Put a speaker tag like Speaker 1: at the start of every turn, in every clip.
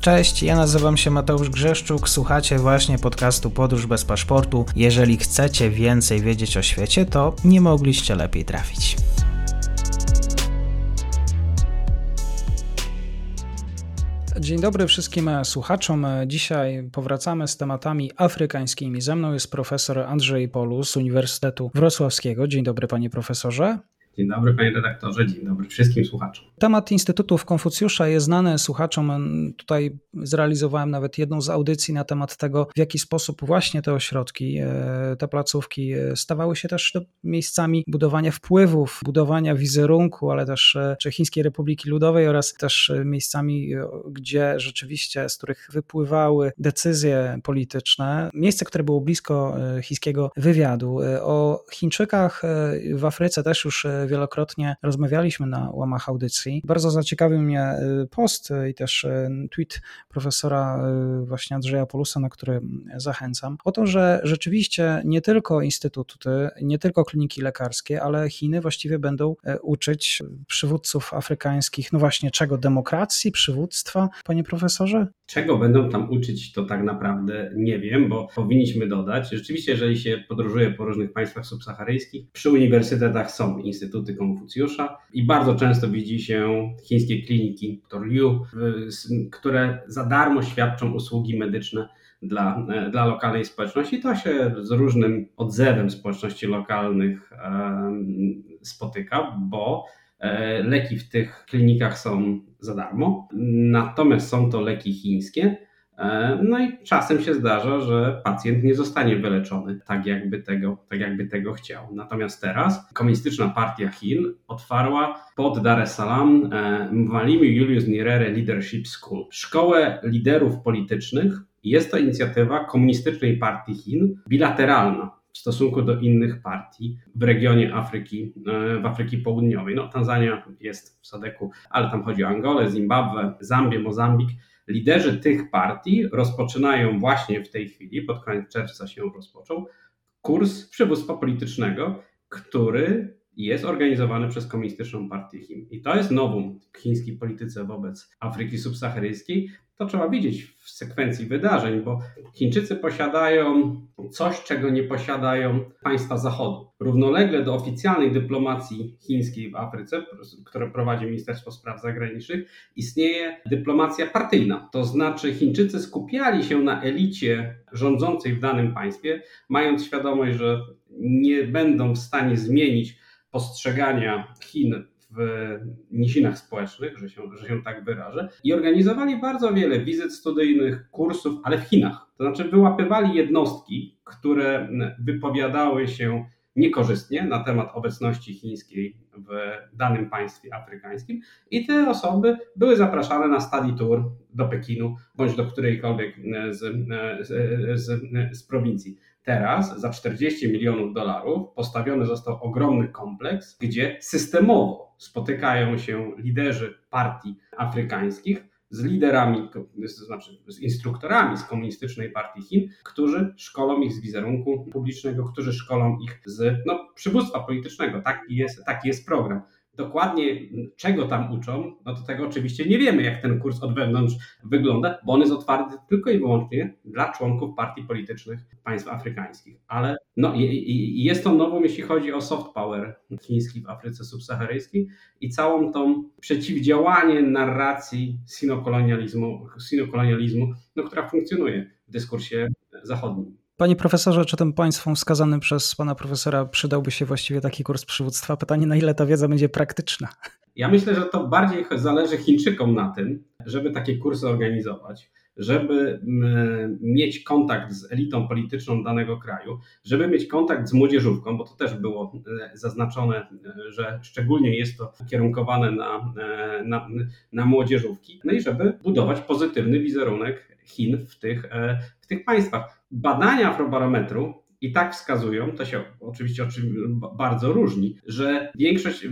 Speaker 1: Cześć, ja nazywam się Mateusz Grzeszczuk, słuchacie właśnie podcastu Podróż bez paszportu. Jeżeli chcecie więcej wiedzieć o świecie, to nie mogliście lepiej trafić. Dzień dobry wszystkim słuchaczom. Dzisiaj powracamy z tematami afrykańskimi. Ze mną jest profesor Andrzej Polus z Uniwersytetu Wrocławskiego. Dzień dobry, panie profesorze.
Speaker 2: Dzień dobry panie redaktorze, dzień dobry wszystkim słuchaczom.
Speaker 1: Temat Instytutów Konfucjusza jest znany słuchaczom. Tutaj zrealizowałem nawet jedną z audycji na temat tego, w jaki sposób właśnie te ośrodki, e, te placówki e, stawały się też miejscami budowania wpływów, budowania wizerunku, ale też e, Chińskiej Republiki Ludowej oraz też miejscami, gdzie rzeczywiście, z których wypływały decyzje polityczne. Miejsce, które było blisko chińskiego wywiadu. O Chińczykach w Afryce też już wielokrotnie rozmawialiśmy na łamach audycji. Bardzo zaciekawił mnie y, post i też y, tweet profesora y, właśnie Andrzeja Polusa, na który zachęcam, o to, że rzeczywiście nie tylko instytuty, nie tylko kliniki lekarskie, ale Chiny właściwie będą uczyć przywódców afrykańskich, no właśnie czego? Demokracji, przywództwa, panie profesorze?
Speaker 2: Czego będą tam uczyć, to tak naprawdę nie wiem, bo powinniśmy dodać, rzeczywiście, jeżeli się podróżuje po różnych państwach subsaharyjskich, przy uniwersytetach są instytuty Konfucjusza i bardzo często widzi się chińskie kliniki Dr. Liu, które za darmo świadczą usługi medyczne dla, dla lokalnej społeczności. To się z różnym odzewem społeczności lokalnych spotyka, bo E, leki w tych klinikach są za darmo, natomiast są to leki chińskie. E, no i czasem się zdarza, że pacjent nie zostanie wyleczony tak jakby tego, tak jakby tego chciał. Natomiast teraz Komunistyczna Partia Chin otwarła pod Dar es Salaam e, Mwalimi Julius Nyerere Leadership School, szkołę liderów politycznych. Jest to inicjatywa Komunistycznej Partii Chin, bilateralna w stosunku do innych partii w regionie Afryki, e, w Afryki Południowej. No, Tanzania jest w Sadeku, ale tam chodzi o Angolę, Zimbabwe, Zambię, Mozambik. Liderzy tych partii rozpoczynają właśnie w tej chwili, pod koniec czerwca się rozpoczął, kurs przywództwa politycznego, który jest organizowany przez Komunistyczną Partię Chin. I to jest nowum w chińskiej polityce wobec Afryki subsaharyjskiej. To trzeba widzieć w sekwencji wydarzeń, bo Chińczycy posiadają coś, czego nie posiadają państwa Zachodu. Równolegle do oficjalnej dyplomacji chińskiej w Afryce, którą prowadzi Ministerstwo Spraw Zagranicznych, istnieje dyplomacja partyjna. To znaczy, Chińczycy skupiali się na elicie rządzącej w danym państwie, mając świadomość, że nie będą w stanie zmienić postrzegania Chin w nizinach społecznych, że się, że się tak wyrażę, i organizowali bardzo wiele wizyt studyjnych, kursów, ale w Chinach. To znaczy wyłapywali jednostki, które wypowiadały się niekorzystnie na temat obecności chińskiej w danym państwie afrykańskim i te osoby były zapraszane na study tour do Pekinu bądź do którejkolwiek z, z, z, z prowincji. Teraz za 40 milionów dolarów postawiony został ogromny kompleks, gdzie systemowo spotykają się liderzy partii afrykańskich z liderami, to znaczy z instruktorami z Komunistycznej Partii Chin, którzy szkolą ich z wizerunku publicznego, którzy szkolą ich z no, przywództwa politycznego. Taki jest, taki jest program. Dokładnie czego tam uczą, no to tego oczywiście nie wiemy, jak ten kurs od wewnątrz wygląda, bo on jest otwarty tylko i wyłącznie dla członków partii politycznych państw afrykańskich. Ale no, jest to nową, jeśli chodzi o soft power chiński w Afryce subsaharyjskiej i całą tą przeciwdziałanie narracji sinokolonializmu, sinokolonializmu no, która funkcjonuje w dyskursie zachodnim.
Speaker 1: Panie profesorze, czy tym państwom wskazanym przez pana profesora przydałby się właściwie taki kurs przywództwa? Pytanie, na ile ta wiedza będzie praktyczna?
Speaker 2: Ja myślę, że to bardziej zależy Chińczykom na tym, żeby takie kursy organizować, żeby mieć kontakt z elitą polityczną danego kraju, żeby mieć kontakt z młodzieżówką, bo to też było e, zaznaczone, e, że szczególnie jest to kierunkowane na, e, na, na młodzieżówki, no i żeby budować pozytywny wizerunek Chin w tych, w tych państwach badania Afrobarometru i tak wskazują, to się oczywiście bardzo różni, że większość,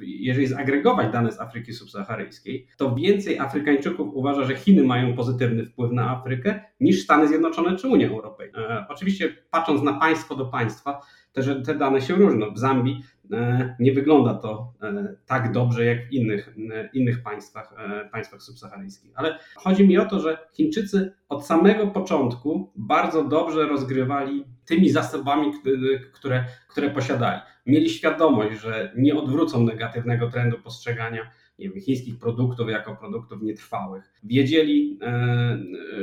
Speaker 2: jeżeli zagregować dane z Afryki subsaharyjskiej, to więcej Afrykańczyków uważa, że Chiny mają pozytywny wpływ na Afrykę niż Stany Zjednoczone czy Unia Europejska. E, oczywiście patrząc na państwo do państwa, te, te dane się różnią. W Zambii E, nie wygląda to e, tak dobrze jak w innych, e, innych państwach, państwach subsaharyjskich. Ale chodzi mi o to, że Chińczycy od samego początku bardzo dobrze rozgrywali tymi zasobami, które, które posiadali. Mieli świadomość, że nie odwrócą negatywnego trendu postrzegania wiem, chińskich produktów jako produktów nietrwałych. Wiedzieli,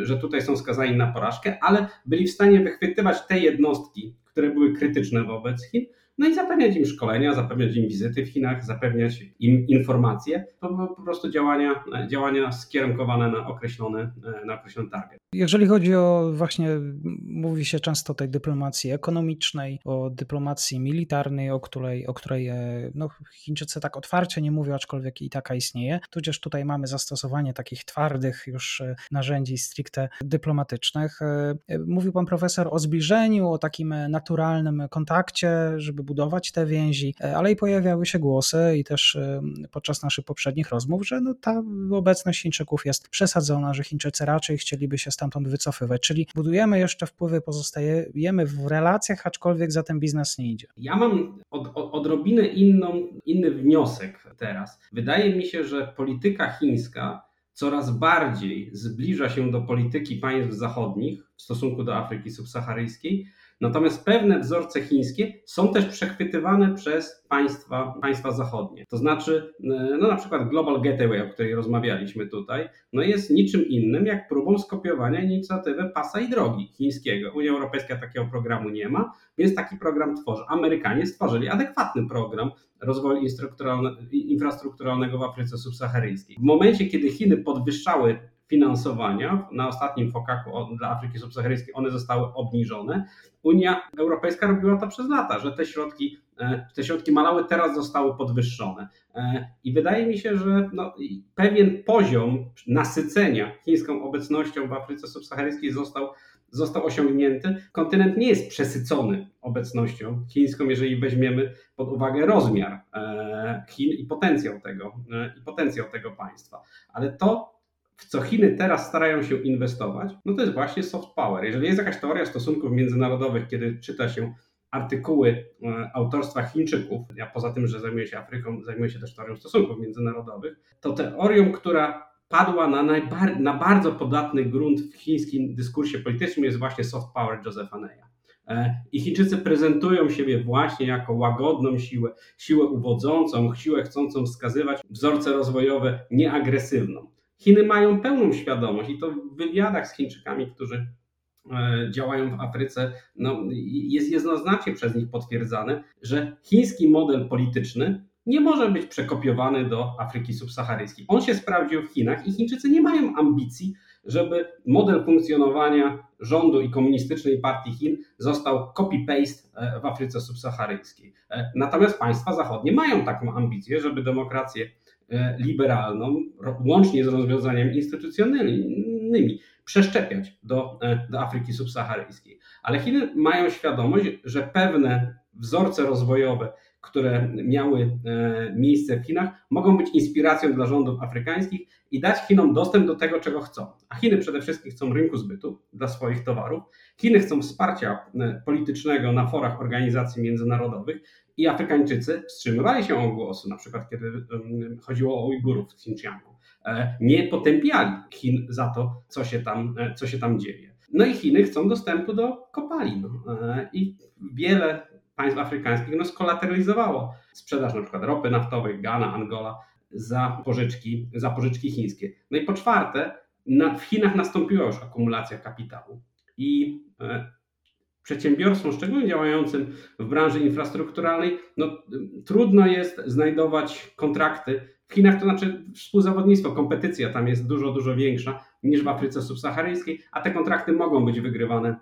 Speaker 2: że tutaj są skazani na porażkę, ale byli w stanie wychwytywać te jednostki, które były krytyczne wobec Chin no i zapewniać im szkolenia, zapewniać im wizyty w Chinach, zapewniać im informacje, to po prostu działania, działania skierunkowane na określony, na określony target.
Speaker 1: Jeżeli chodzi o właśnie, mówi się często o tej dyplomacji ekonomicznej, o dyplomacji militarnej, o której, o której e, no, Chińczycy tak otwarcie nie mówią, aczkolwiek i taka istnieje. Tudzież tutaj mamy zastosowanie takich twardych już e, narzędzi stricte dyplomatycznych. E, mówił pan profesor o zbliżeniu, o takim naturalnym kontakcie, żeby budować te więzi, ale i pojawiały się głosy i też podczas naszych poprzednich rozmów, że no, ta obecność Chińczyków jest przesadzona, że Chińczycy raczej chcieliby się stamtąd wycofywać. Czyli budujemy jeszcze wpływy, pozostajemy w relacjach, aczkolwiek za ten biznes nie idzie.
Speaker 2: Ja mam od, od, odrobinę inną, inny wniosek teraz. Wydaje mi się, że polityka chińska coraz bardziej zbliża się do polityki państw zachodnich w stosunku do Afryki subsaharyjskiej, Natomiast pewne wzorce chińskie są też przechwytywane przez państwa, państwa zachodnie. To znaczy, e, no na przykład Global Gateway, o której rozmawialiśmy tutaj, no jest niczym innym jak próbą skopiowania inicjatywy pasa i drogi chińskiego. Unia Europejska takiego programu nie ma, więc taki program tworzy. Amerykanie stworzyli adekwatny program rozwoju infrastrukturalnego w Afryce subsaharyjskiej. W momencie, kiedy Chiny podwyższały finansowania na ostatnim fokaku dla Afryki Subsaharyjskiej one zostały obniżone. Unia Europejska robiła to przez lata, że te środki, e, te środki malały, teraz zostały podwyższone. E, I wydaje mi się, że no, pewien poziom nasycenia chińską obecnością w Afryce Subsaharyjskiej został, został osiągnięty. Kontynent nie jest przesycony obecnością chińską, jeżeli weźmiemy pod uwagę rozmiar e, Chin i potencjał tego, i potencjał tego państwa. Ale to w co Chiny teraz starają się inwestować, no to jest właśnie soft power. Jeżeli jest jakaś teoria stosunków międzynarodowych, kiedy czyta się artykuły e, autorstwa Chińczyków, ja poza tym, że zajmuję się Afryką, zajmuję się też teorią stosunków międzynarodowych, to teorią, która padła na, najbar- na bardzo podatny grunt w chińskim dyskursie politycznym jest właśnie soft power Josepha Neya. E, I Chińczycy prezentują siebie właśnie jako łagodną siłę, siłę uwodzącą, siłę chcącą wskazywać wzorce rozwojowe nieagresywną. Chiny mają pełną świadomość i to w wywiadach z Chińczykami, którzy e, działają w Afryce, no, jest jednoznacznie przez nich potwierdzane, że chiński model polityczny nie może być przekopiowany do Afryki subsaharyjskiej. On się sprawdził w Chinach i Chińczycy nie mają ambicji, żeby model funkcjonowania rządu i komunistycznej partii Chin został copy-paste e, w Afryce subsaharyjskiej. E, natomiast państwa zachodnie mają taką ambicję, żeby demokrację liberalną, łącznie z rozwiązaniami instytucjonalnymi, przeszczepiać do, e, do Afryki subsaharyjskiej. Ale Chiny mają świadomość, że pewne wzorce rozwojowe, które miały e, miejsce w Chinach, mogą być inspiracją dla rządów afrykańskich i dać Chinom dostęp do tego, czego chcą. A Chiny przede wszystkim chcą rynku zbytu dla swoich towarów. Chiny chcą wsparcia politycznego na forach organizacji międzynarodowych i Afrykańczycy wstrzymywali się od głosu, na przykład kiedy chodziło o Ujgurów w Xinjiangu. E, nie potępiali Chin za to, co się tam, e, co się tam dzieje. No i Chiny chcą dostępu do kopalin e, i wiele państw afrykańskich no, skolateralizowało sprzedaż na przykład ropy naftowej, Ghana, Angola za pożyczki, za pożyczki chińskie. No i po czwarte, na, w Chinach nastąpiła już akumulacja kapitału i przedsiębiorstwom, szczególnie działającym w branży infrastrukturalnej, no, trudno jest znajdować kontrakty. W Chinach to znaczy współzawodnictwo, kompetycja tam jest dużo, dużo większa niż w Afryce subsaharyjskiej, a te kontrakty mogą być wygrywane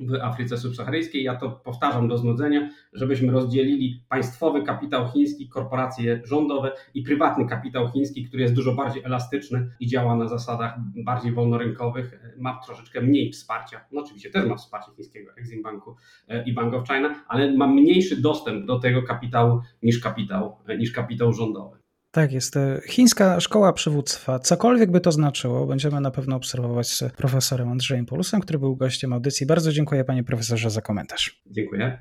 Speaker 2: w Afryce subsaharyjskiej. Ja to powtarzam do znudzenia, żebyśmy rozdzielili państwowy kapitał chiński, korporacje rządowe i prywatny kapitał chiński, który jest dużo bardziej elastyczny i działa na zasadach bardziej wolnorynkowych, ma troszeczkę mniej wsparcia. No oczywiście też ma wsparcie chińskiego Exim Banku e, i Bank of China, ale ma mniejszy dostęp do tego kapitału niż kapitał, e, niż kapitał rządowy.
Speaker 1: Tak jest. E, chińska szkoła przywództwa, cokolwiek by to znaczyło, będziemy na pewno obserwować z profesorem Andrzejem Polusem, który był gościem audycji. Bardzo dziękuję panie profesorze za komentarz.
Speaker 2: Dziękuję.